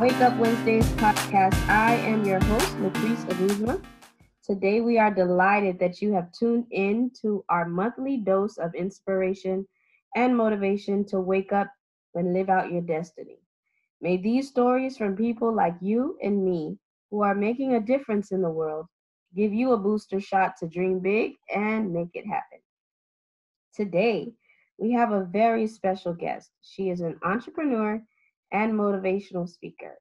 Wake Up Wednesdays podcast. I am your host, Latrice Aguzma. Today, we are delighted that you have tuned in to our monthly dose of inspiration and motivation to wake up and live out your destiny. May these stories from people like you and me who are making a difference in the world give you a booster shot to dream big and make it happen. Today, we have a very special guest. She is an entrepreneur and motivational speaker.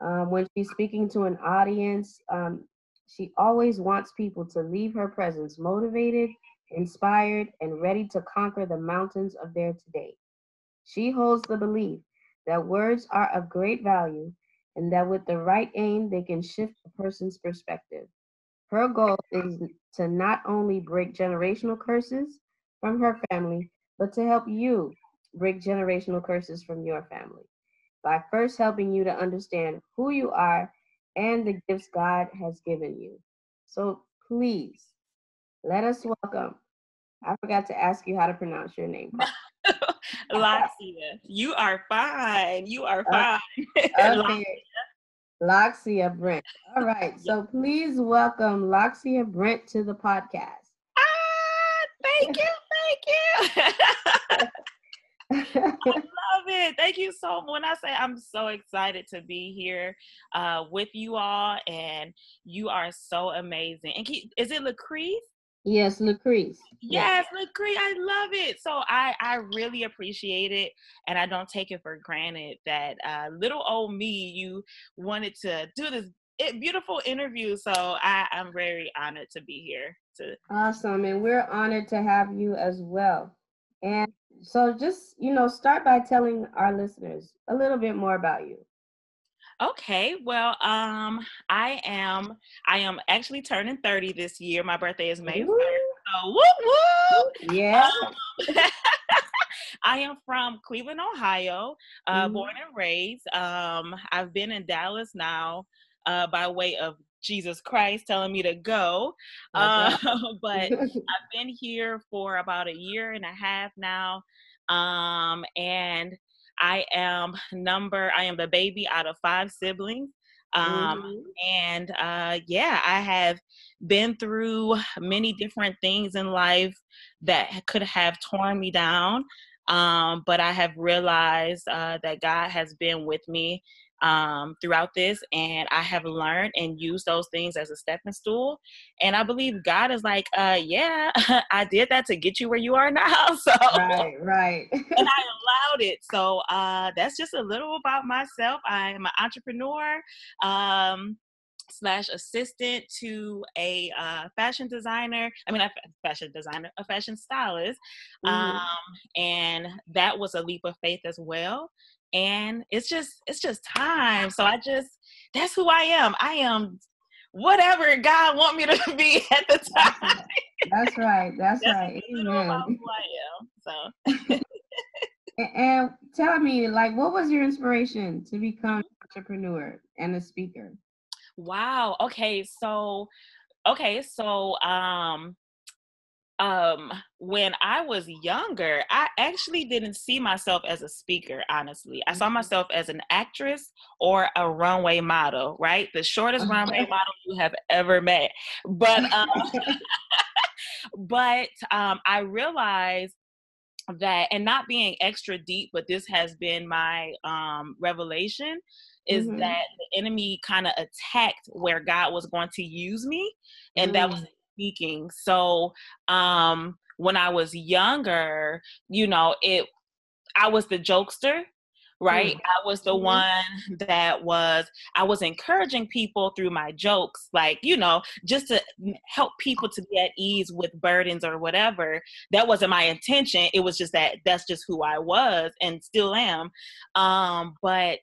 Um, when she's speaking to an audience, um, she always wants people to leave her presence motivated, inspired, and ready to conquer the mountains of their today. She holds the belief that words are of great value and that with the right aim, they can shift a person's perspective. Her goal is to not only break generational curses from her family, but to help you break generational curses from your family by first helping you to understand who you are and the gifts God has given you. So please let us welcome. I forgot to ask you how to pronounce your name. Loxia, you are fine. You are fine. Okay. Loxia Brent. All right. So please welcome Loxia Brent to the podcast. Ah, thank you. Thank you. I love it. Thank you so much. When I say I'm so excited to be here uh, with you all, and you are so amazing. And keep, is it Lucrece? Yes, Lucrece. Yes, Lucrece. I love it. So I I really appreciate it, and I don't take it for granted that uh, little old me you wanted to do this beautiful interview. So I I'm very honored to be here. To awesome, and we're honored to have you as well. And so just, you know, start by telling our listeners a little bit more about you. Okay, well, um, I am I am actually turning 30 this year. My birthday is May 1st. So woo woo! Yeah. Um, I am from Cleveland, Ohio, uh, mm-hmm. born and raised. Um, I've been in Dallas now uh, by way of Jesus Christ telling me to go. Uh, but I've been here for about a year and a half now. Um, and I am number, I am the baby out of five siblings. Um, mm-hmm. and uh, yeah, I have been through many different things in life that could have torn me down. Um, but I have realized uh, that God has been with me um, throughout this, and I have learned and used those things as a stepping stool. And I believe God is like, uh, yeah, I did that to get you where you are now. So right, right, and I allowed it. So uh, that's just a little about myself. I am an entrepreneur. Um, slash assistant to a uh, fashion designer i mean a fashion designer a fashion stylist mm-hmm. um, and that was a leap of faith as well and it's just it's just time. So i just that's who i am. I am whatever god want me to be at the time. That's right. That's, that's right. Amen. who i am. So. And tell me like what was your inspiration to become an entrepreneur and a speaker? Wow. Okay. So okay. So um um when i was younger i actually didn't see myself as a speaker honestly i saw mm-hmm. myself as an actress or a runway model right the shortest runway model you have ever met but um but um i realized that and not being extra deep but this has been my um revelation is mm-hmm. that the enemy kind of attacked where god was going to use me and mm. that was mm speaking. So um when I was younger, you know, it I was the jokester, right? Mm. I was the mm-hmm. one that was I was encouraging people through my jokes, like, you know, just to help people to be at ease with burdens or whatever. That wasn't my intention. It was just that that's just who I was and still am. Um, but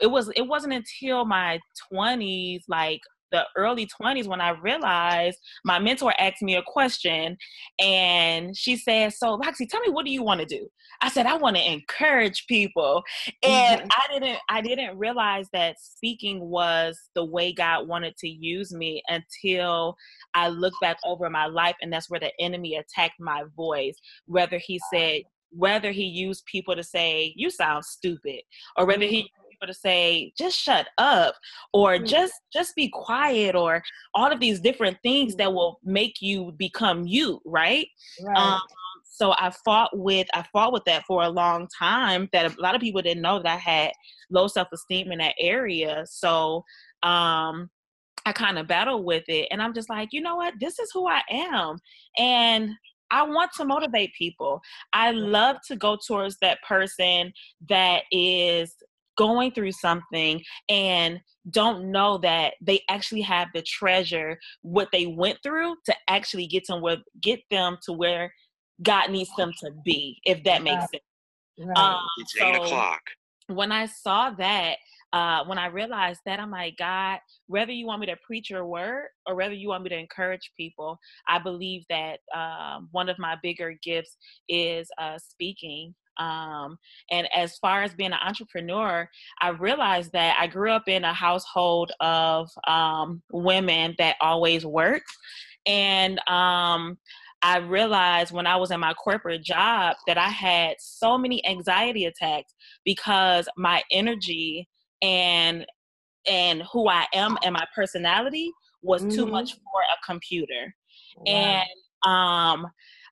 it was it wasn't until my 20s like the early 20s when I realized my mentor asked me a question and she said, So, Loxie, tell me what do you want to do? I said, I want to encourage people. And mm-hmm. I didn't I didn't realize that speaking was the way God wanted to use me until I looked back over my life and that's where the enemy attacked my voice. Whether he said whether he used people to say you sound stupid or whether he people to say just shut up or mm-hmm. just just be quiet or all of these different things that will make you become you right, right. Um, so i fought with i fought with that for a long time that a lot of people didn't know that i had low self-esteem in that area so um i kind of battled with it and i'm just like you know what this is who i am and I want to motivate people. I love to go towards that person that is going through something and don't know that they actually have the treasure what they went through to actually get to where get them to where God needs them to be, if that makes right. sense. Right. Um, it's so eight o'clock. When I saw that, uh, when I realized that, I'm like, God, whether you want me to preach your word or whether you want me to encourage people, I believe that um, one of my bigger gifts is uh, speaking. Um, and as far as being an entrepreneur, I realized that I grew up in a household of um, women that always worked. And um, I realized when I was in my corporate job that I had so many anxiety attacks because my energy and and who I am and my personality was mm-hmm. too much for a computer. Wow. And um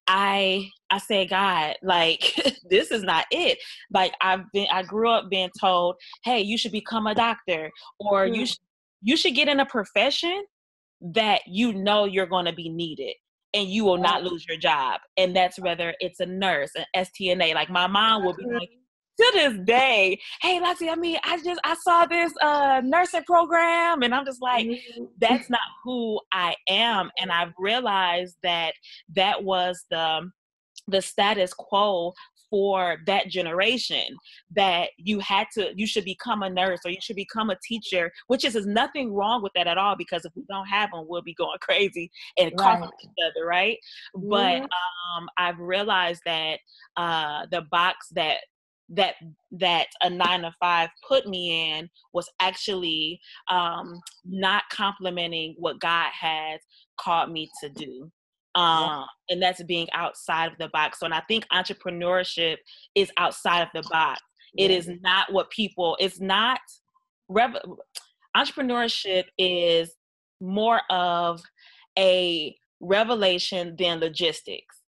I I say, God, like this is not it. Like I've been I grew up being told, hey, you should become a doctor or mm. you should you should get in a profession that you know you're going to be needed and you will not lose your job. And that's whether it's a nurse, an STNA. Like my mom will be like, to this day, hey Lexi, I mean, I just I saw this uh nursing program and I'm just like, mm-hmm. that's not who I am. And I've realized that that was the the status quo for that generation that you had to you should become a nurse or you should become a teacher which is, is nothing wrong with that at all because if we don't have them we'll be going crazy and right. coughing each other right mm-hmm. but um i've realized that uh the box that that that a nine to five put me in was actually um not complimenting what god has called me to do um, and that's being outside of the box. So, and I think entrepreneurship is outside of the box. It is not what people. It's not. Rev- entrepreneurship is more of a revelation than logistics.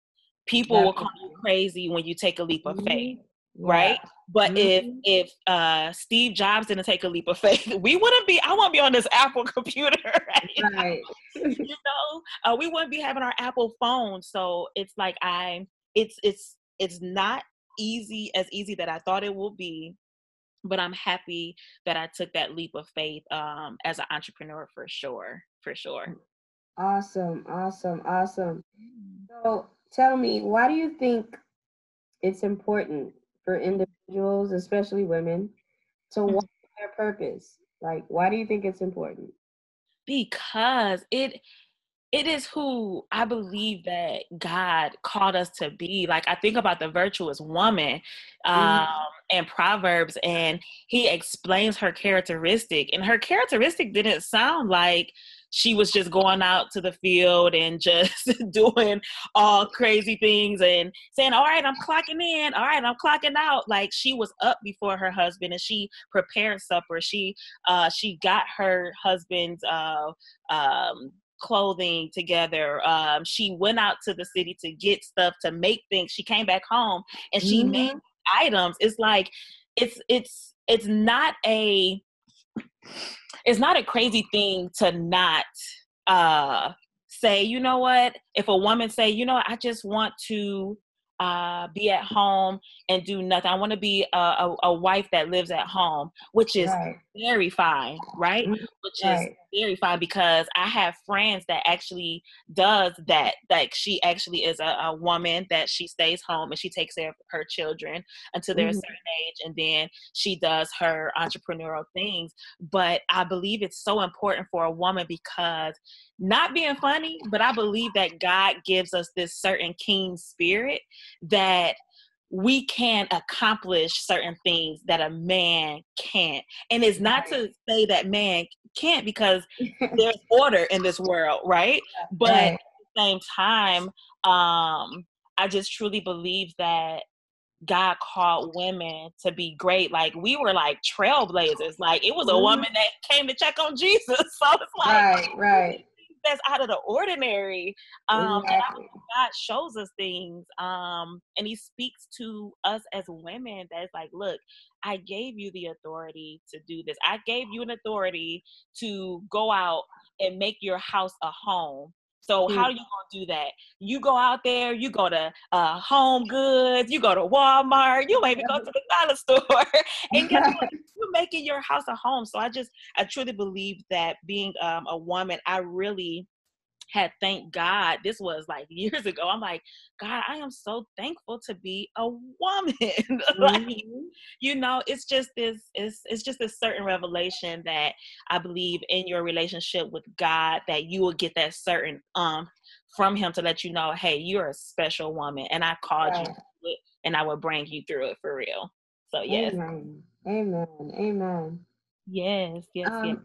People will call you crazy when you take a leap of faith. Mm-hmm right? But mm-hmm. if if uh, Steve Jobs didn't take a leap of faith, we wouldn't be. I wouldn't be on this Apple computer, right? right. you know, uh, we wouldn't be having our Apple phone. So it's like I, it's it's it's not easy as easy that I thought it would be, but I'm happy that I took that leap of faith um, as an entrepreneur for sure, for sure. Awesome, awesome, awesome. So tell me, why do you think it's important for individuals, especially women, to mm-hmm. walk their purpose? Like, why do you think it's important? Because it it is who I believe that God called us to be. Like I think about the virtuous woman mm-hmm. um, mm-hmm. and Proverbs, and he explains her characteristic, and her characteristic didn't sound like she was just going out to the field and just doing all crazy things and saying, All right, I'm clocking in. All right, I'm clocking out. Like she was up before her husband and she prepared supper. She uh she got her husband's uh um clothing together. Um, she went out to the city to get stuff to make things. She came back home and she mm-hmm. made items. It's like it's it's it's not a it's not a crazy thing to not uh say, you know what, if a woman say, you know, I just want to uh, be at home and do nothing. I want to be a, a, a, wife that lives at home, which is right. very fine, right? Mm-hmm. Which right. is very fine because I have friends that actually does that. Like she actually is a, a woman that she stays home and she takes care of her children until they're mm-hmm. a certain age, and then she does her entrepreneurial things. But I believe it's so important for a woman because not being funny, but I believe that God gives us this certain keen spirit that we can accomplish certain things that a man can't. And it's not to say that man can't because there's order in this world, right? But at the same time, um, I just truly believe that God called women to be great. Like we were like trailblazers. Like it was a mm-hmm. woman that came to check on Jesus. So it's like right, right. That's out of the ordinary. Um, exactly. God shows us things, um, and He speaks to us as women. That's like, look, I gave you the authority to do this. I gave you an authority to go out and make your house a home so how mm. are you gonna do that? You go out there, you go to uh, Home Goods, you go to Walmart, you maybe go to the dollar store, and guess what? You're making your house a home. So I just I truly believe that being um, a woman, I really had thank God. This was like years ago. I'm like, God, I am so thankful to be a woman. like, mm-hmm. you know, it's just this, it's it's just a certain revelation that I believe in your relationship with God that you will get that certain um from him to let you know, hey, you're a special woman and I called right. you and I will bring you through it for real. So yes. Amen. Amen. Amen. Yes, yes, um, yes.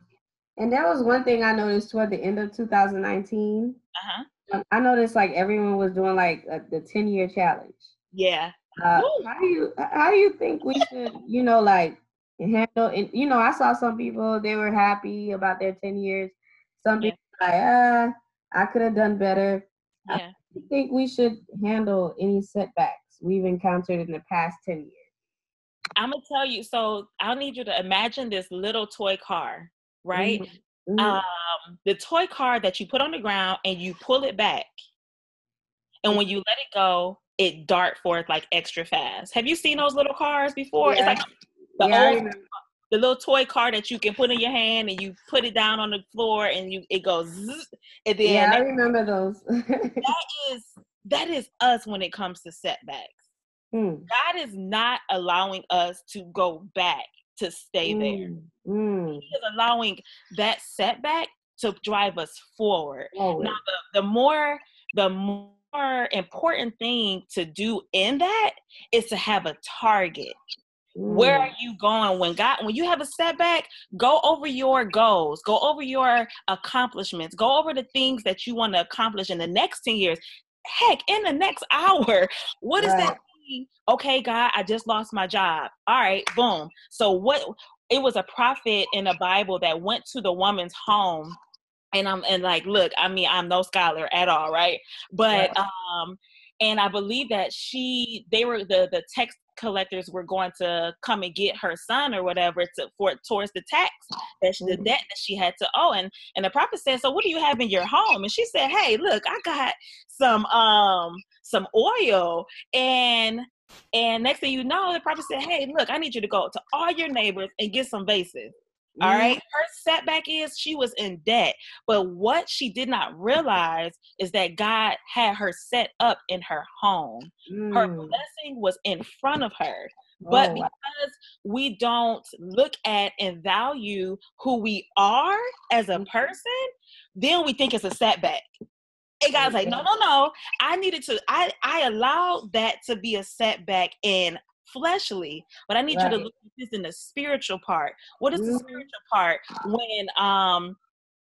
And that was one thing I noticed toward the end of 2019. Uh-huh. Um, I noticed like everyone was doing like a, the 10 year challenge. Yeah. Uh, how do you how do you think we should you know like handle and you know I saw some people they were happy about their 10 years. Some yeah. people like ah I could have done better. Yeah. I think we should handle any setbacks we've encountered in the past 10 years. I'm gonna tell you. So I'll need you to imagine this little toy car right? Mm-hmm. Um, the toy car that you put on the ground and you pull it back. And when you let it go, it dart forth like extra fast. Have you seen those little cars before? Yeah. It's like the yeah, old the little toy car that you can put in your hand and you put it down on the floor and you it goes zzz, and then yeah, I remember those. that is that is us when it comes to setbacks. Hmm. God is not allowing us to go back to stay there. Mm. He is allowing that setback to drive us forward. Oh. Now, the, the more the more important thing to do in that is to have a target. Mm. Where are you going when God when you have a setback? Go over your goals, go over your accomplishments, go over the things that you want to accomplish in the next 10 years. Heck, in the next hour. what is right. is okay, God, I just lost my job. All right, boom. So what it was a prophet in the Bible that went to the woman's home and I'm and like, look, I mean, I'm no scholar at all, right? But yeah. um and I believe that she they were the the text collectors were going to come and get her son or whatever to for towards the tax that she, the mm-hmm. debt that she had to owe. And and the prophet said so what do you have in your home? And she said hey look i got some um some oil. And and next thing you know the prophet said hey look i need you to go to all your neighbors and get some vases all mm-hmm. right. Her setback is she was in debt. But what she did not realize is that God had her set up in her home. Mm. Her blessing was in front of her. But oh, because we don't look at and value who we are as a mm-hmm. person, then we think it's a setback. And God's like, no, no, no. I needed to, I, I allowed that to be a setback in fleshly, but I need right. you to look at this in the spiritual part. What is the mm-hmm. spiritual part when um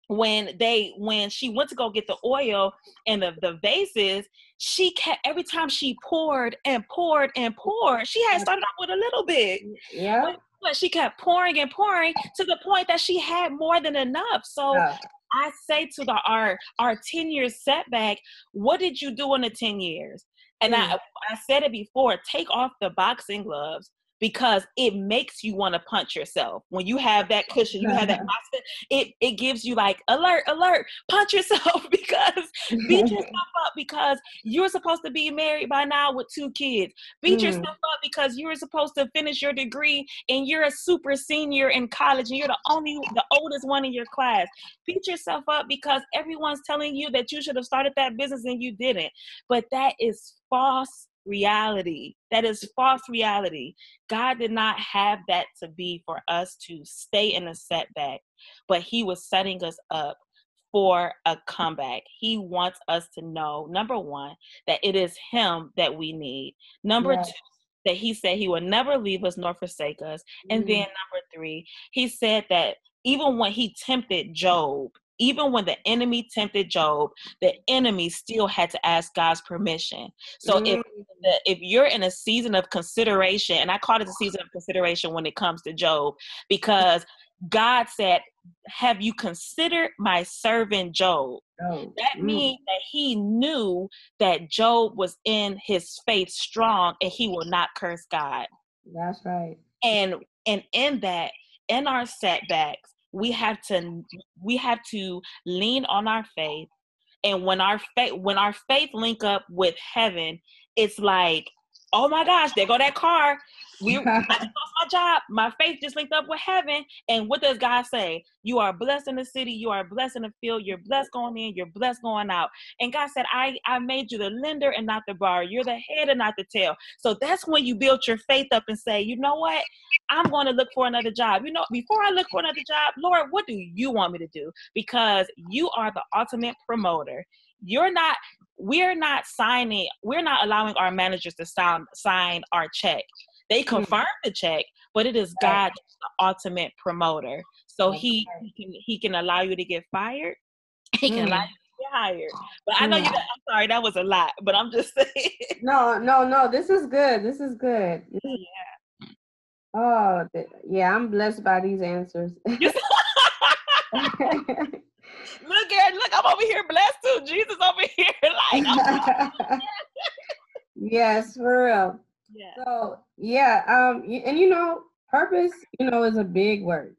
when they when she went to go get the oil and the, the vases she kept every time she poured and poured and poured she had started off with a little bit yeah but, but she kept pouring and pouring to the point that she had more than enough so yeah. i say to the our our 10 year setback what did you do in the 10 years and mm. I, I said it before take off the boxing gloves because it makes you want to punch yourself. When you have that cushion you have that boxing it it gives you like alert alert punch yourself because beat yourself up because you're supposed to be married by now with two kids. Beat mm. yourself up because you're supposed to finish your degree and you're a super senior in college and you're the only the oldest one in your class. Beat yourself up because everyone's telling you that you should have started that business and you didn't. But that is false reality. That is false reality. God did not have that to be for us to stay in a setback, but He was setting us up for a comeback. He wants us to know number one, that it is Him that we need. Number yes. two, that He said He will never leave us nor forsake us. Mm-hmm. And then number three, He said that even when He tempted Job, even when the enemy tempted Job, the enemy still had to ask God's permission. So mm. if if you're in a season of consideration, and I call it a season of consideration when it comes to Job, because God said, Have you considered my servant Job? Oh, that mm. means that he knew that Job was in his faith strong and he will not curse God. That's right. And and in that, in our setbacks, we have to we have to lean on our faith. And when our faith when our faith link up with heaven, it's like oh my gosh, there go that car. We I just lost my job. My faith just linked up with heaven. And what does God say? You are blessed in the city, you are blessed in the field, you're blessed going in, you're blessed going out. And God said, I, I made you the lender and not the borrower. You're the head and not the tail. So that's when you build your faith up and say, you know what? I'm going to look for another job. You know, before I look for another job, Lord, what do you want me to do? Because you are the ultimate promoter you're not we're not signing we're not allowing our managers to sign sign our check they hmm. confirm the check but it is god the ultimate promoter so he, he can he can allow you to get fired he can mm. allow you to get hired but i know you hmm. i'm sorry that was a lot but i'm just saying no no no this is good this is good yeah oh yeah i'm blessed by these answers look at look, I'm over here blessed too. Jesus over here, like Yes, for real. Yeah. So yeah, um, and you know, purpose, you know, is a big word.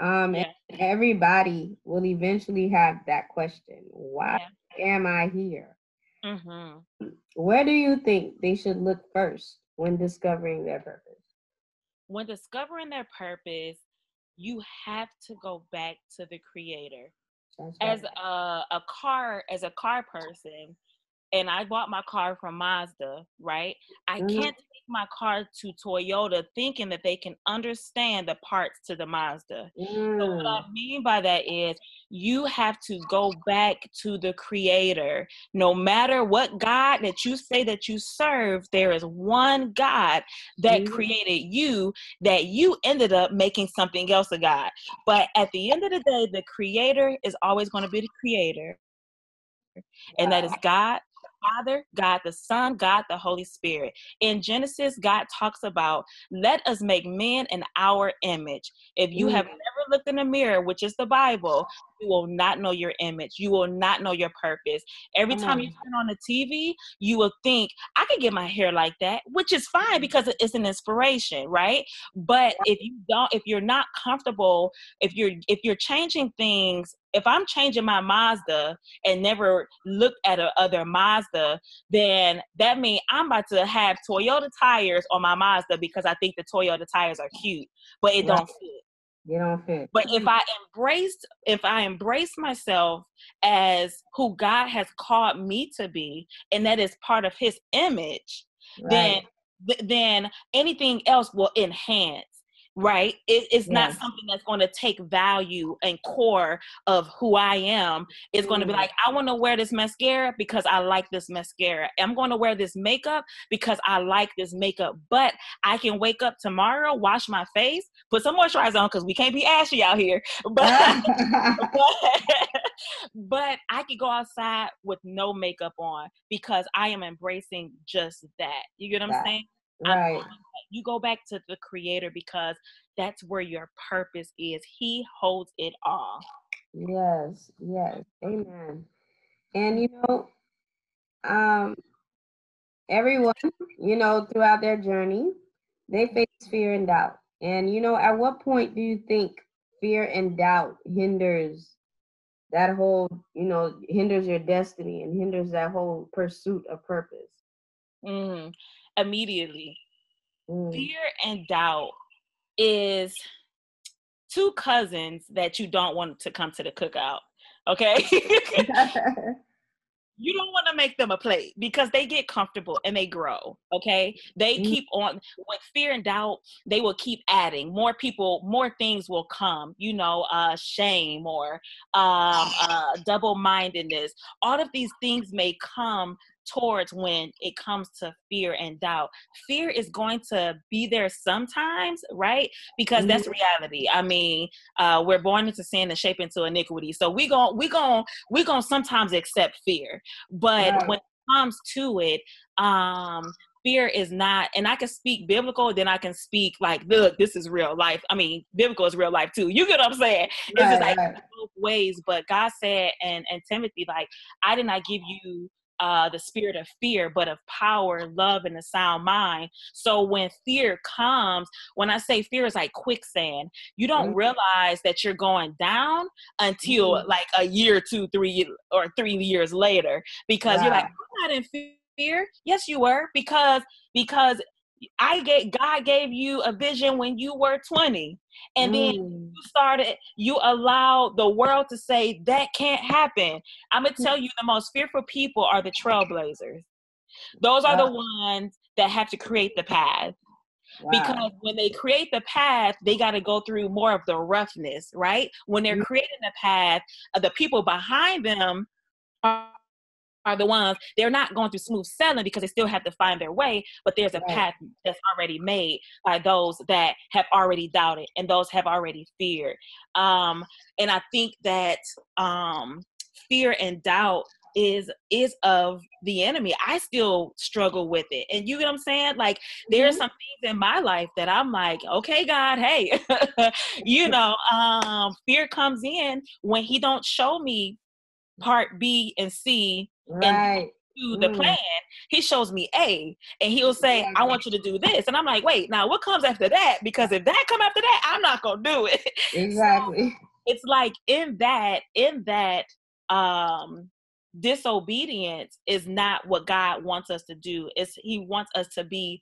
Um, yeah. and everybody will eventually have that question. Why yeah. am I here? Mm-hmm. Where do you think they should look first when discovering their purpose? When discovering their purpose, you have to go back to the creator as a, a car as a car person and I bought my car from Mazda, right? I mm-hmm. can't take my car to Toyota thinking that they can understand the parts to the Mazda. Mm. So what I mm. mean by that is you have to go back to the creator. No matter what God that you say that you serve, there is one God that mm. created you that you ended up making something else a God. But at the end of the day, the creator is always going to be the creator. And that is God Father, God the Son, God the Holy Spirit. In Genesis, God talks about, let us make man in our image. If you mm. have never looked in the mirror, which is the Bible, you will not know your image. You will not know your purpose. Every time you turn on the TV, you will think, I could get my hair like that, which is fine mm-hmm. because it's an inspiration, right? But if you don't, if you're not comfortable, if you're if you're changing things if I'm changing my Mazda and never looked at a other Mazda, then that means I'm about to have Toyota tires on my Mazda because I think the Toyota tires are cute, but it don't fit. You don't fit. But if I embraced, if I embrace myself as who God has called me to be, and that is part of His image, right. then then anything else will enhance right? It, it's yes. not something that's going to take value and core of who i am. It's going to be mm. like i want to wear this mascara because i like this mascara. I'm going to wear this makeup because i like this makeup but i can wake up tomorrow wash my face put some moisturizer on because we can't be ashy out here. But, but but i could go outside with no makeup on because i am embracing just that. You get what i'm saying Right. you go back to the creator because that's where your purpose is. He holds it all. Yes, yes. Amen. And you know, um everyone, you know, throughout their journey, they face fear and doubt. And you know, at what point do you think fear and doubt hinders that whole, you know, hinders your destiny and hinders that whole pursuit of purpose? Mm immediately. Mm. Fear and doubt is two cousins that you don't want to come to the cookout. Okay. you don't want to make them a plate because they get comfortable and they grow okay they mm. keep on with fear and doubt they will keep adding more people more things will come you know uh shame or um uh double mindedness all of these things may come towards when it comes to fear and doubt. Fear is going to be there sometimes, right? Because mm-hmm. that's reality. I mean, uh, we're born into sin and shaped into iniquity. So we going we going we going sometimes accept fear. But right. when it comes to it, um fear is not and i can speak biblical then i can speak like look this is real life i mean biblical is real life too you get what i'm saying right, it's just like right. both ways but god said and and timothy like i did not give you uh, the spirit of fear, but of power, love, and a sound mind. So when fear comes, when I say fear is like quicksand, you don't mm-hmm. realize that you're going down until mm-hmm. like a year, two, three, or three years later, because you're like, I'm not in fear? Yes, you were because because I gave God gave you a vision when you were 20. And mm. then you started, you allowed the world to say that can't happen. I'm gonna tell you the most fearful people are the trailblazers. Those are the ones that have to create the path. Wow. Because when they create the path, they got to go through more of the roughness, right? When they're mm. creating the path, uh, the people behind them are are the ones they're not going through smooth sailing because they still have to find their way but there's a right. path that's already made by those that have already doubted and those have already feared. Um and i think that um fear and doubt is is of the enemy. I still struggle with it. And you know what i'm saying? Like there's mm-hmm. some things in my life that i'm like okay god hey. You know um fear comes in when he don't show me part b and c right. to the mm. plan, he shows me A and he'll say, I want you to do this. And I'm like, wait, now what comes after that? Because if that come after that, I'm not gonna do it. Exactly. so it's like in that, in that um disobedience is not what God wants us to do. It's he wants us to be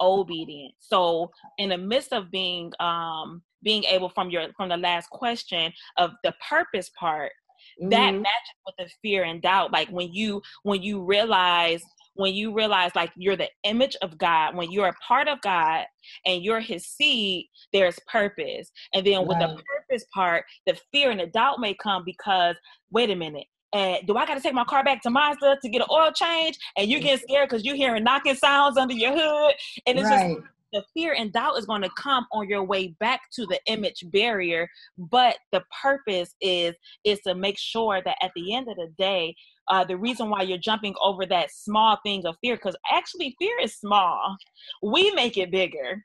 obedient. So in the midst of being um being able from your from the last question of the purpose part mm-hmm. that matches with the fear and doubt like when you when you realize when you realize like you're the image of God, when you're a part of God and you're his seed, there's purpose. And then with the purpose part, the fear and the doubt may come because wait a minute. And do I got to take my car back to Mazda to get an oil change? And you get scared because you're hearing knocking sounds under your hood. And it's right. just the fear and doubt is going to come on your way back to the image barrier. But the purpose is is to make sure that at the end of the day uh, the reason why you're jumping over that small thing of fear because actually fear is small. We make it bigger.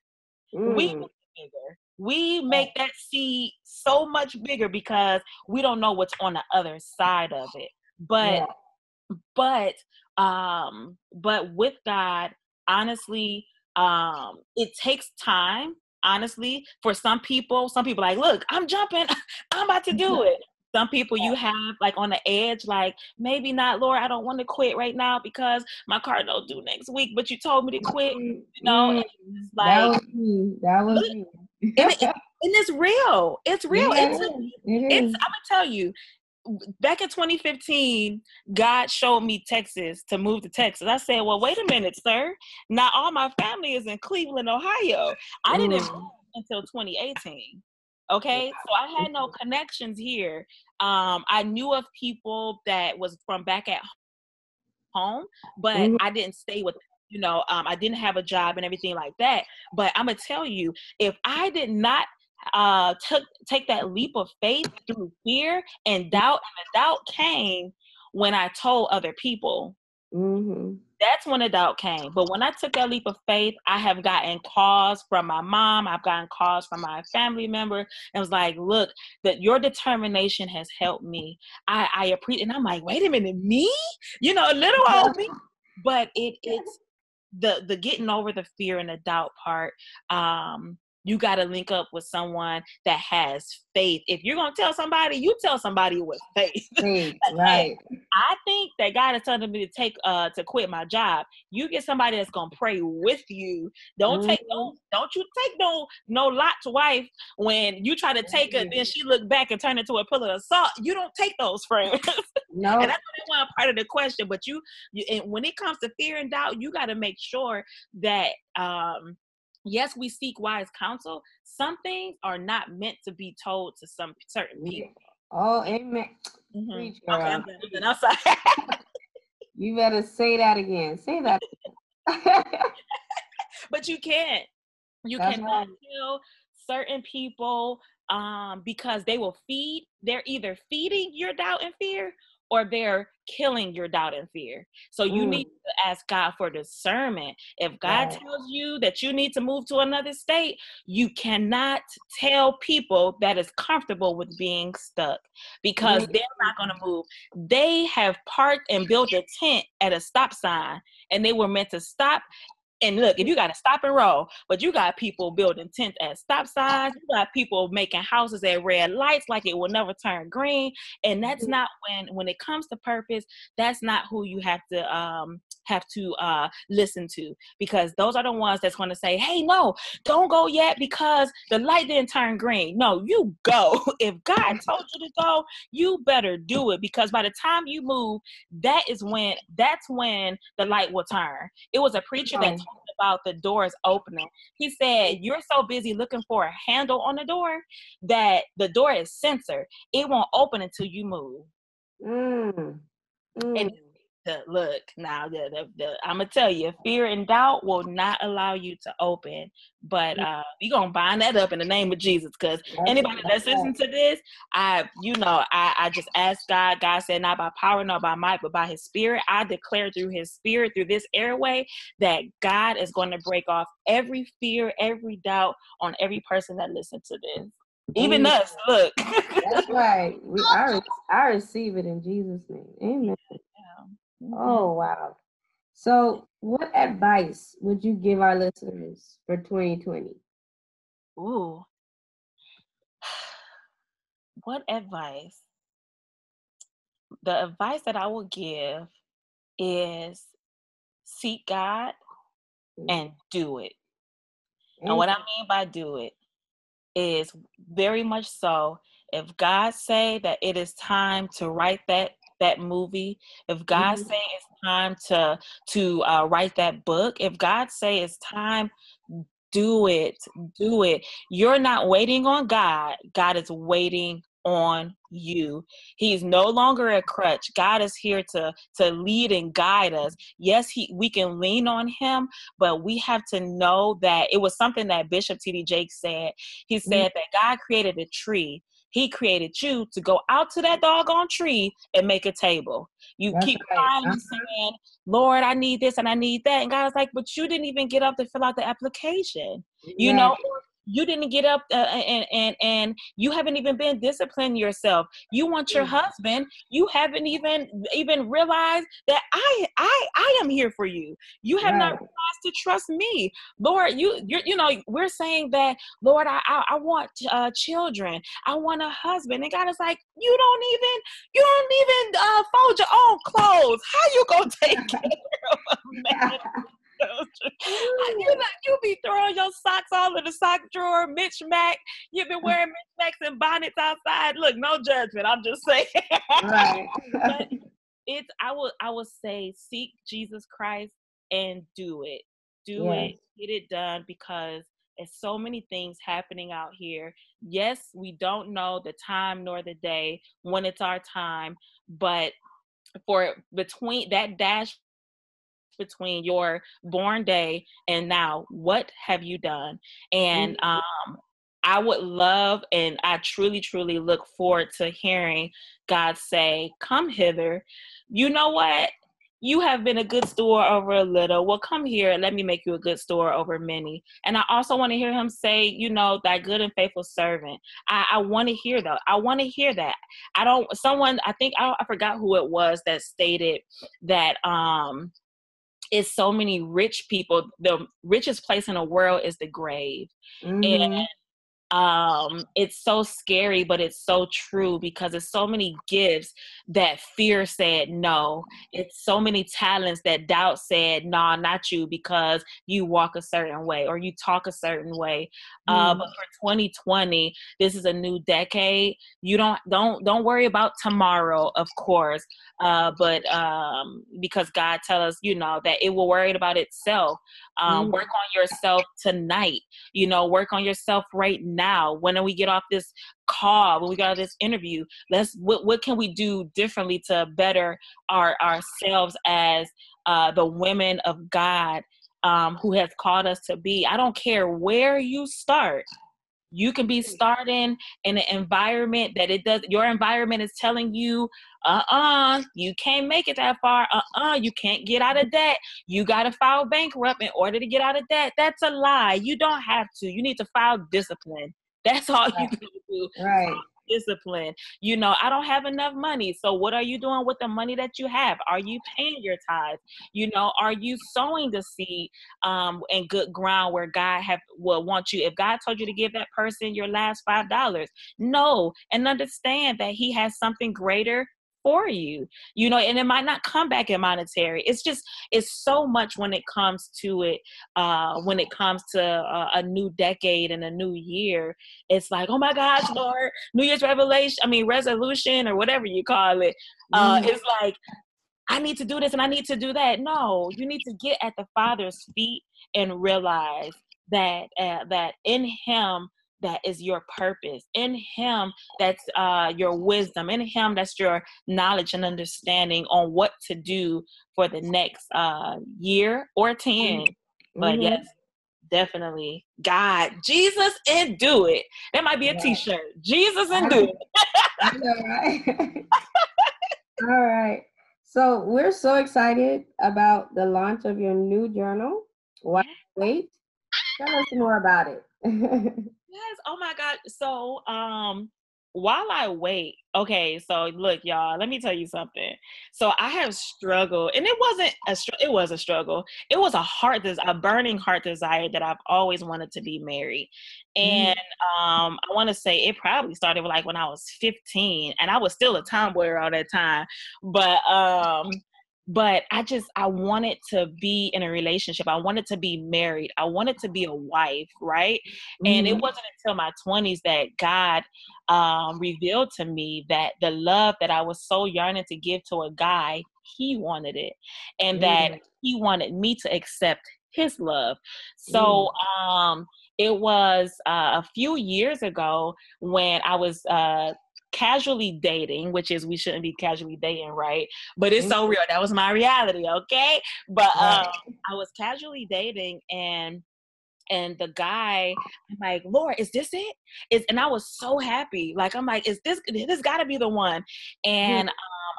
Mm. we make it bigger. We make that seed so much bigger because we don't know what's on the other side of it. But yeah. but um but with god honestly um it takes time honestly for some people some people like look i'm jumping i'm about to do it some people you have like on the edge like maybe not laura i don't want to quit right now because my car don't do next week but you told me to quit you know mm, like that was me. That was me. and, it, and, it's real it's real yeah, it's, it's i'm gonna tell you back in 2015, God showed me Texas to move to Texas. I said, Well, wait a minute, sir. Not all my family is in Cleveland, Ohio. I didn't mm. move until 2018. Okay, so I had no connections here. Um, I knew of people that was from back at home, but mm. I didn't stay with you know um, i didn't have a job and everything like that but i'm gonna tell you if i did not uh, took take that leap of faith through fear and doubt, and the doubt came when I told other people. Mm-hmm. That's when the doubt came. But when I took that leap of faith, I have gotten calls from my mom. I've gotten calls from my family member, and was like, "Look, that your determination has helped me. I, I appreciate." And I'm like, "Wait a minute, me? You know, a little old me." But it it's the the getting over the fear and the doubt part. Um, you got to link up with someone that has faith. If you're gonna tell somebody, you tell somebody with faith. right. I think that God is telling me to take uh to quit my job. You get somebody that's gonna pray with you. Don't mm-hmm. take don't don't you take no no Lot's wife when you try to take mm-hmm. her, then she look back and turn into a pillar of salt. You don't take those friends. No, and that's one part of the question. But you, you and when it comes to fear and doubt, you got to make sure that um yes, we seek wise counsel. Some things are not meant to be told to some certain people. Oh, amen. Mm-hmm. Okay, I'm, I'm You better say that again. Say that. but you can't. You That's cannot right. tell certain people um, because they will feed. They're either feeding your doubt and fear, or they're killing your doubt and fear. So you mm. need to ask God for discernment. If God right. tells you that you need to move to another state, you cannot tell people that is comfortable with being stuck because mm. they're not going to move. They have parked and built a tent at a stop sign and they were meant to stop and look, if you got to stop and roll, but you got people building tents at stop signs, you got people making houses at red lights like it will never turn green, and that's mm-hmm. not when when it comes to purpose. That's not who you have to um have to uh listen to because those are the ones that's going to say, "Hey, no, don't go yet because the light didn't turn green." No, you go. if God told you to go, you better do it because by the time you move, that is when that's when the light will turn. It was a preacher that about the doors opening. He said, You're so busy looking for a handle on the door that the door is censored. It won't open until you move. Mm. Mm. And the look. Now the, the, the, i'm gonna tell you fear and doubt will not allow you to open but mm. uh we gonna bind that up in the name of jesus because anybody that's listening to this i you know i i just ask god god said not by power not by might but by his spirit. I declare through his spirit through this airway that god is going to break off every fear every doubt on every person that listens to this. Even us look. That's right. We, I, I receive it in jesus name. Amen. Oh, wow. So, what advice would you give our listeners for 2020? Ooh. What advice? The advice that I will give is seek God mm-hmm. and do it. And what I mean by do it is very much so if God say that it is time to write that that movie, if God mm-hmm. say it's time to to uh, write that book, if God say it's time, do it, do it. You're not waiting on God. God is waiting on you. He's no longer a crutch. God is here to to lead and guide us. Yes, he we can lean on him, but we have to know that it was something that Bishop TD Jakes said. He mm-hmm. said mm-hmm. that God created a tree he created you to go out to that doggone tree and make a table. You That's keep right. crying, uh-huh. saying, Lord, I need this and I need that. And God's like, but you didn't even get up to fill out the application. You know, you didn't get up uh, and and and you haven't even been disciplined yourself. You want your mm. husband. You haven't even even realized that i i i am here for you. You have right. not realized to trust me. Lord you you you know we're saying that lord i i, I want uh, children. I want a husband. And god is like you don't even you don't even uh, fold your own clothes. How you gonna take care of a man you know, you be throwing your socks all in the sock drawer, Mitch Mac. You've been wearing Mitch Macs and bonnets outside. Look, no judgment. I'm just saying. Right. it's I will I would say seek Jesus Christ and do it. Do yes. it. Get it done because there's so many things happening out here. Yes, we don't know the time nor the day when it's our time, but for between that dash between your born day and now what have you done and mm-hmm. um I would love and I truly, truly look forward to hearing God say, Come hither. You know what? You have been a good store over a little. Well, come here and let me make you a good store over many. And I also want to hear him say, you know, that good and faithful servant. I, I want to hear that. I want to hear that. I don't, someone, I think, I, I forgot who it was that stated that, um, is so many rich people. The richest place in the world is the grave. Mm-hmm. And um it's so scary but it's so true because it's so many gifts that fear said no. It's so many talents that doubt said no nah, not you because you walk a certain way or you talk a certain way. Mm. uh but for 2020 this is a new decade. You don't don't don't worry about tomorrow of course uh but um because god tell us you know that it will worry about itself. Um mm. work on yourself tonight. You know work on yourself right now now when we get off this call when we got this interview let's what, what can we do differently to better our ourselves as uh, the women of god um, who has called us to be? I don't care where you start you can be starting in an environment that it does your environment is telling you uh-uh you can't make it that far. Uh-uh you can't get out of debt. You got to file bankrupt in order to get out of debt. That's a lie. You don't have to. You need to file discipline. That's all you can do. Right discipline. You know, I don't have enough money. So what are you doing with the money that you have? Are you paying your tithes? You know, are you sowing the seed um in good ground where God have will want you? If God told you to give that person your last five dollars, no, and understand that He has something greater for you you know and it might not come back in monetary it's just it's so much when it comes to it uh when it comes to a, a new decade and a new year it's like oh my gosh lord new year's revelation i mean resolution or whatever you call it uh mm. it's like I need to do this and I need to do that. No, you need to get at the Father's feet and realize that uh, that in Him that is your purpose. In him that's uh, your wisdom. In him that's your knowledge and understanding on what to do for the next uh, year or 10 mm-hmm. but mm-hmm. yes definitely god jesus and do it. That might be a yeah. shirt jesus and do it. Know, right? all right. So we're so excited about the launch of your new journal why wait? Tell us more about it Yes. Oh my God. So, um, while I wait, okay, so look, y'all, let me tell you something. So I have struggled, and it wasn't a str- it was a struggle. It was a heart des- a burning heart desire that I've always wanted to be married. Mm. And um, I want to say it probably started like when I was 15, and I was still a tomboy all that time. But um, but I just I wanted to be in a relationship. I wanted to be married. I wanted to be a wife, right? Mm-hmm. And it mm-hmm. wasn't until my 20s that God um, revealed to me that the love that I was so yearning to give to a guy, he wanted it, and mm-hmm. that he wanted me to accept his love. So mm. um, it was uh, a few years ago when I was uh, casually dating, which is we shouldn't be casually dating, right? But it's so mm-hmm. real. That was my reality, okay? But um, I was casually dating and and the guy i'm like lord is this it is and i was so happy like i'm like is this this gotta be the one and um,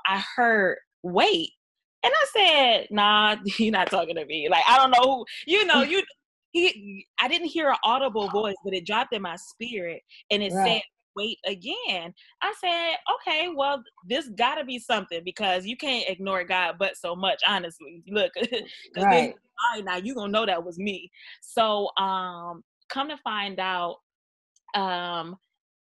i heard wait and i said nah you're not talking to me like i don't know who you know you he i didn't hear an audible voice but it dropped in my spirit and it right. said wait again. I said, okay, well, this got to be something because you can't ignore God but so much, honestly. Look, because right. now you gonna know that was me. So, um, come to find out, um,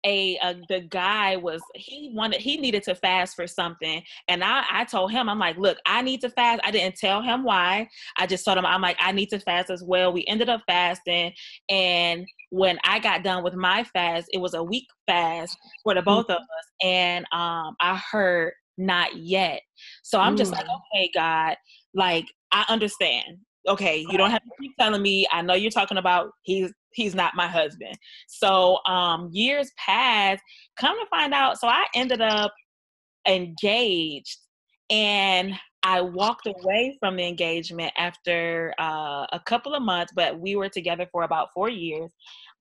a, a, the guy was he wanted he needed to fast for something. And I I told him I'm like look I need to fast. I didn't tell him why. I just told him I'm like I need to fast as well. We ended up fasting. And when I got done with my fast it was a week fast for the mm. both mm-hmm. of us. And um I heard not yet. So I'm mm just like mm. okay God. Like I understand okay you don't have to keep telling me i know you're talking about he's he's not my husband so um years passed come to find out so i ended up engaged and i walked away from the engagement after uh, a couple of months but we were together for about four years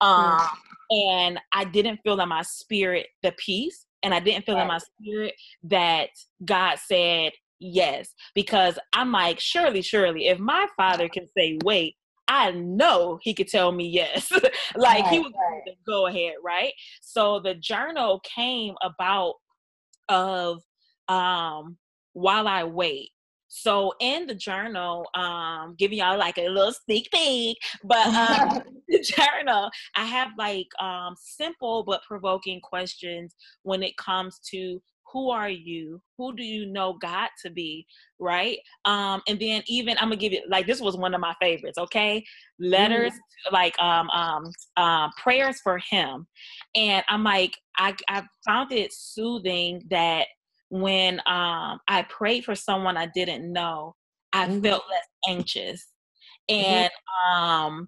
um, mm. and i didn't feel in my spirit the peace and i didn't feel right. in my spirit that god said yes because i'm like surely surely if my father can say wait I know he could tell me yes. like right, he would right. go ahead, right? So the journal came about of um while I wait. So in the journal, um, giving y'all like a little sneak peek, but um, the journal, I have like um simple but provoking questions when it comes to who are you who do you know god to be right um and then even i'm gonna give you like this was one of my favorites okay letters mm. like um um um prayers for him and i'm like i i found it soothing that when um i prayed for someone i didn't know i mm. felt less anxious mm-hmm. and um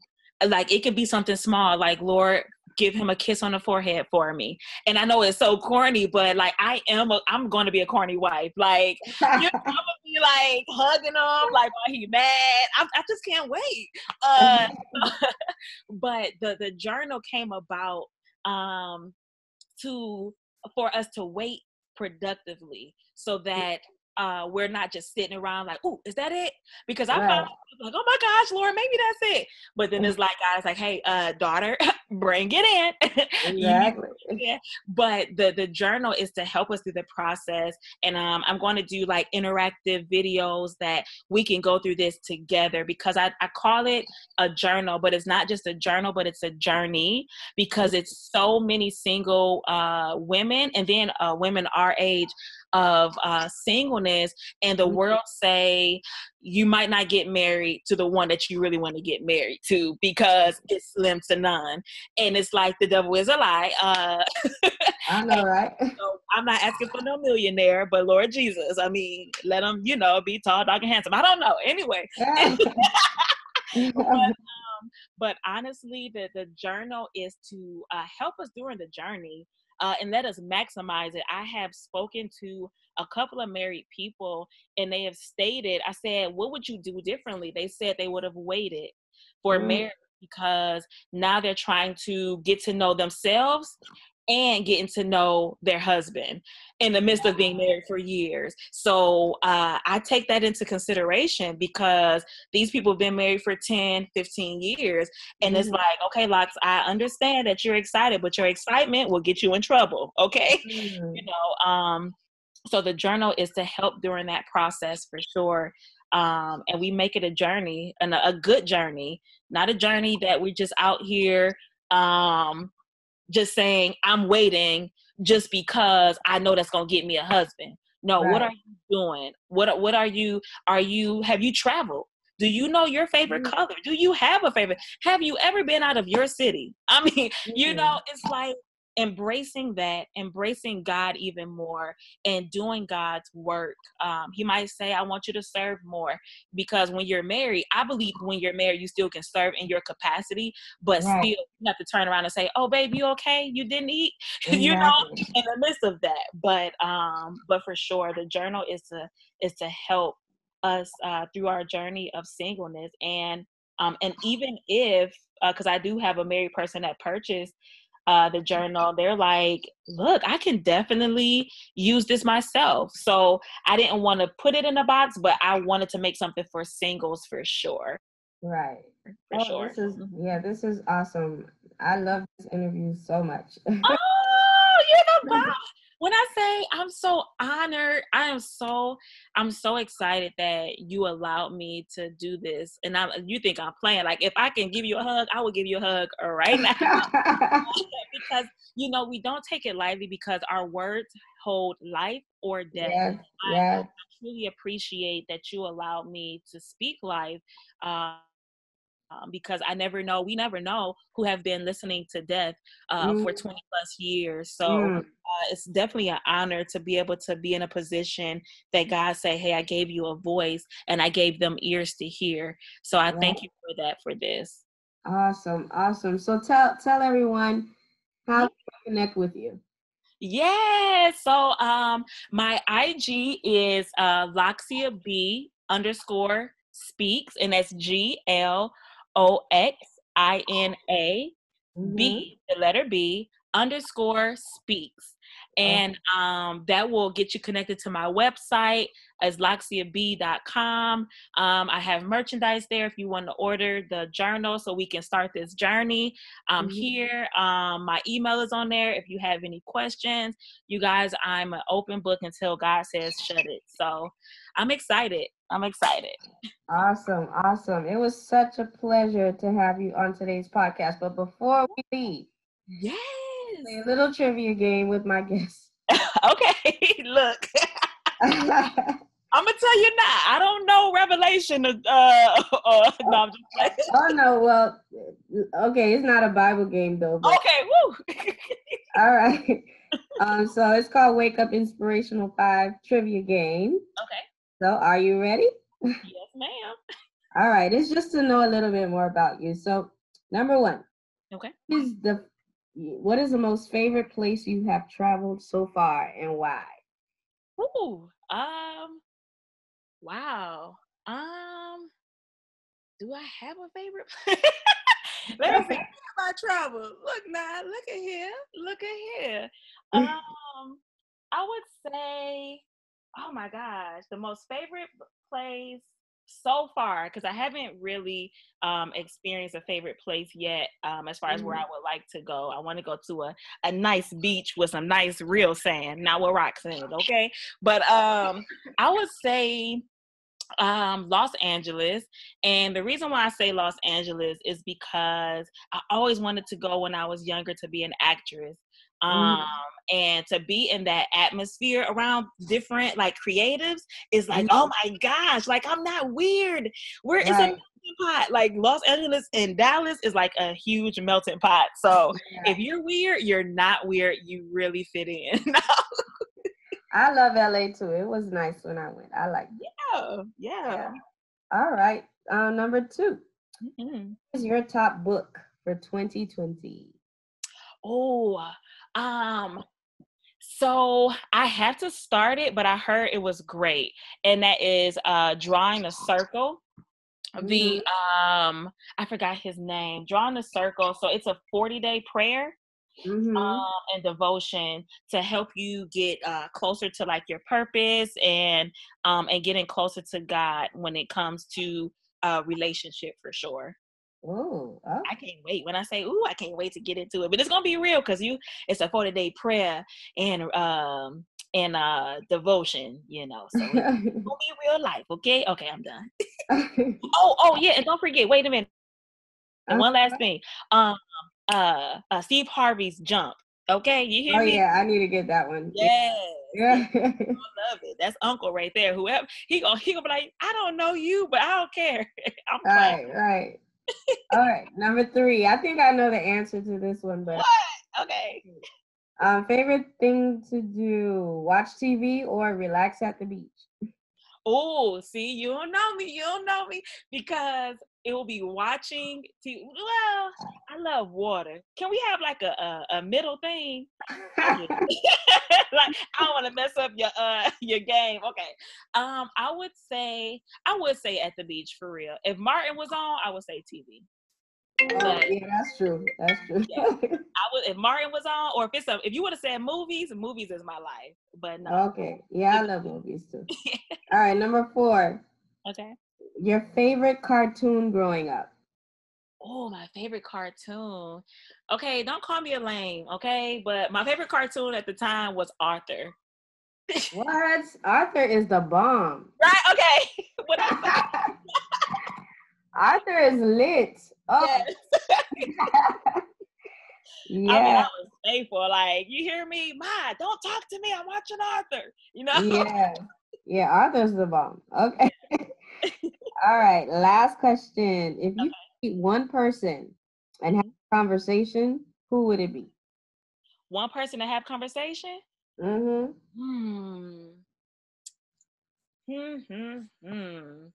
like it could be something small like lord give him a kiss on the forehead for me. And i know it's so corny but like i am a, i'm going to be a corny wife. Like you know, i'm gonna be like hugging him like while he mad. I, I just can't wait. Uh but the the journal came about um to for us to wait productively so that uh, we're not just sitting around like, oh, is that it? Because I right. found like, oh my gosh, Lord, maybe that's it. But then it's like, guys, like, hey, uh, daughter, bring it in. Exactly. yeah. But the the journal is to help us through the process, and um, I'm going to do like interactive videos that we can go through this together because I, I call it a journal, but it's not just a journal, but it's a journey because it's so many single uh, women and then uh, women our age of uh, singleness and the mm-hmm. world say you might not get married to the one that you really want to get married to because it's slim to none. And it's like the devil is a lie uh, i know right? So i'm not asking for no millionaire but lord jesus i mean let him you know be tall dark and handsome. I don't know. Anyway. But, um, but honestly the, the journal is to uh, help us during the journey uh, and let us maximize it. I have spoken to a couple of married people and they have stated, I said, what would you do differently? They said they would have waited for mm. marriage because now they're trying to get to know themselves and getting to know their husband in the midst of being married for years. So uh, I take that into consideration because these people have been married for 10, 15 years. And mm-hmm. it's like, okay, Locks, I understand that you're excited, but your excitement will get you in trouble. Okay. Mm-hmm. You know, um, so the journal is to help during that process for sure. Um, and we make it a journey and a, a good journey, not a journey that we're just out here um, just saying I'm waiting just because I know that's gonna get me a husband. No, right. what are you doing? What what are you are you have you traveled? Do you know your favorite color? Do you have a favorite? Have you ever been out of your city? I mean, you know, it's like embracing that, embracing God even more, and doing God's work. Um, he might say, I want you to serve more because when you're married, I believe when you're married, you still can serve in your capacity, but right. still you have to turn around and say, Oh, baby, you okay? You didn't eat, exactly. you know, in the midst of that. But um, but for sure, the journal is to is to help us uh, through our journey of singleness and um, and even if because uh, I do have a married person that purchased uh, the journal, they're like, look, I can definitely use this myself. So I didn't want to put it in a box, but I wanted to make something for singles for sure. Right. For oh, sure. This is mm-hmm. yeah, this is awesome. I love this interview so much. oh, you're the best when I say I'm so honored, I am so I'm so excited that you allowed me to do this. And I you think I'm playing. Like if I can give you a hug, I will give you a hug right now. because you know, we don't take it lightly because our words hold life or death. Yes, yes. I, I truly appreciate that you allowed me to speak life. Uh, um, because I never know, we never know who have been listening to death uh, mm. for 20 plus years. So mm. uh, it's definitely an honor to be able to be in a position that God say, hey, I gave you a voice and I gave them ears to hear. So I right. thank you for that for this. Awesome, awesome. So tell tell everyone how to connect with you. Yeah. So um my IG is uh Loxia B underscore speaks and that's G L O X I N A B, mm-hmm. the letter B, underscore speaks. And um, that will get you connected to my website as loxiab.com. Um, I have merchandise there if you want to order the journal so we can start this journey. I'm mm-hmm. here. Um, my email is on there if you have any questions. You guys, I'm an open book until God says shut it. So I'm excited. I'm excited. Awesome. Awesome. It was such a pleasure to have you on today's podcast. But before we leave, yes, a little trivia game with my guests. okay. Look. I'm gonna tell you now. I don't know Revelation. Uh, uh, no, I'm just oh no. Well, okay. It's not a Bible game though. But... Okay. Woo. All right. Um. So it's called Wake Up Inspirational Five Trivia Game. Okay. So, are you ready? Yes, ma'am. All right. It's just to know a little bit more about you. So, Number one. Okay. Is the what is the most favorite place you have traveled so far and why? Ooh, um, wow. Um, do I have a favorite place? Let me see my travel. Look now, look at here, look at here. Um, I would say, oh my gosh, the most favorite place so far because I haven't really um, experienced a favorite place yet um, as far as where I mm-hmm. would like to go. I want to go to a, a nice beach with some nice real sand, not with rocks in it, okay? But um, I would say um, Los Angeles. And the reason why I say Los Angeles is because I always wanted to go when I was younger to be an actress. Mm. Um, mm. and to be in that atmosphere around different like creatives is like, mm. oh my gosh, like I'm not weird. Where is right. a melting pot? Like Los Angeles and Dallas is like a huge melting pot. So yeah. if you're weird, you're not weird. You really fit in. I love LA too. It was nice when I went. I like yeah, yeah, yeah. All right. Uh, number 2 mm-hmm. Is your top book for 2020? Oh, um, so I have to start it, but I heard it was great, and that is uh drawing a circle. The mm-hmm. um, I forgot his name. Drawing a circle. So it's a 40 day prayer mm-hmm. um, and devotion to help you get uh, closer to like your purpose and um, and getting closer to God when it comes to uh, relationship for sure. Ooh, oh. I can't wait. When I say ooh, I can't wait to get into it. But it's gonna be real because you it's a 40 day prayer and um and uh devotion, you know. So it's gonna be real life, okay? Okay, I'm done. oh, oh yeah, and don't forget, wait a minute. And one last thing. Um uh, uh Steve Harvey's Jump. Okay, you hear oh, me? yeah, I need to get that one. Yes. Yeah. I love it. That's Uncle right there. Whoever he gonna he gonna be like, I don't know you, but I don't care. I'm right, right. All right, number three. I think I know the answer to this one, but what? okay. Um, favorite thing to do: watch TV or relax at the beach. Oh, see, you don't know me. You don't know me because it will be watching TV. Well, I love water. Can we have like a a, a middle thing? like I don't want to mess up your uh your game. Okay. Um, I would say I would say at the beach for real. If Martin was on, I would say TV. Oh, but, yeah, that's true. That's true. yeah, I would if Martin was on, or if it's a, if you would have said movies, movies is my life. But no. Okay. Yeah, I love movies too. All right, number four. Okay. Your favorite cartoon growing up? Oh, my favorite cartoon. Okay, don't call me a lame, okay? But my favorite cartoon at the time was Arthur. what? Arthur is the bomb. Right, okay. what Arthur is lit. Oh. Yes. yeah. I mean, I was faithful. Like, you hear me? Ma, don't talk to me. I'm watching Arthur. You know? Yeah. Yeah, Arthur's the bomb. Okay. All right, last question. If you okay. meet one person and have a conversation, who would it be? One person to have conversation? Mm-hmm. Hmm. Hmm. Hmm. Hmm.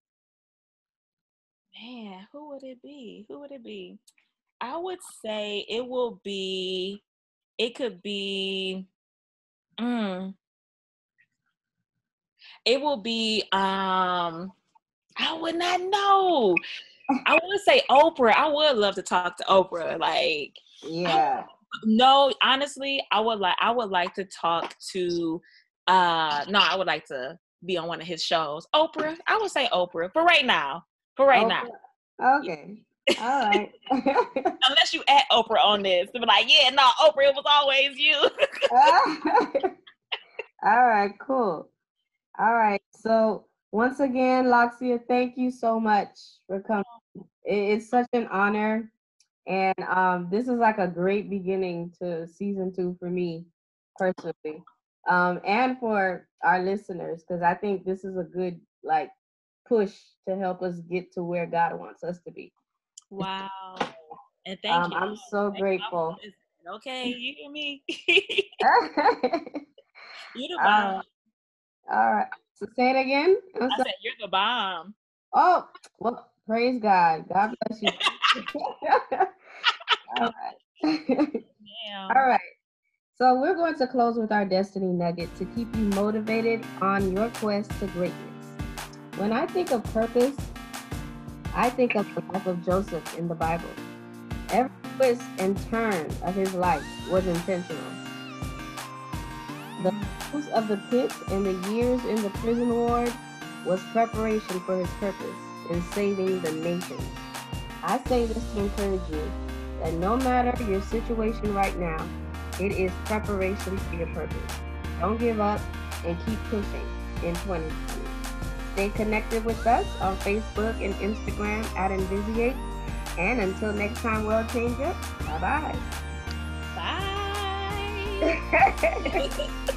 Man, who would it be? Who would it be? I would say it will be. It could be. Mm, it will be. Um. I would not know. I would say Oprah. I would love to talk to Oprah. Like, yeah. no, honestly, I would like. I would like to talk to. uh No, I would like to be on one of his shows. Oprah. I would say Oprah for right now. For right Oprah. now. Okay. All right. Unless you at Oprah on this, to be like, yeah, no, Oprah, it was always you. All right, cool. All right. So once again, Loxia, thank you so much for coming. It's such an honor. And um, this is like a great beginning to season two for me personally. Um, and for our listeners, because I think this is a good like push to help us get to where God wants us to be. Wow. And thank um, you. I'm so thank grateful. Okay, you hear me? you the bomb. Uh, all right. So say it again. I'm i said you're the bomb. Oh, well, praise God. God bless you. All right. yeah. All right. So we're going to close with our destiny nugget to keep you motivated on your quest to greatness. When I think of purpose, I think of the life of Joseph in the Bible. Every twist and turn of his life was intentional. The of the pit and the years in the prison ward was preparation for his purpose in saving the nation. I say this to encourage you that no matter your situation right now, it is preparation for your purpose. Don't give up and keep pushing in 2020. Stay connected with us on Facebook and Instagram at Envisiate. And until next time, World Changer, bye-bye. Bye.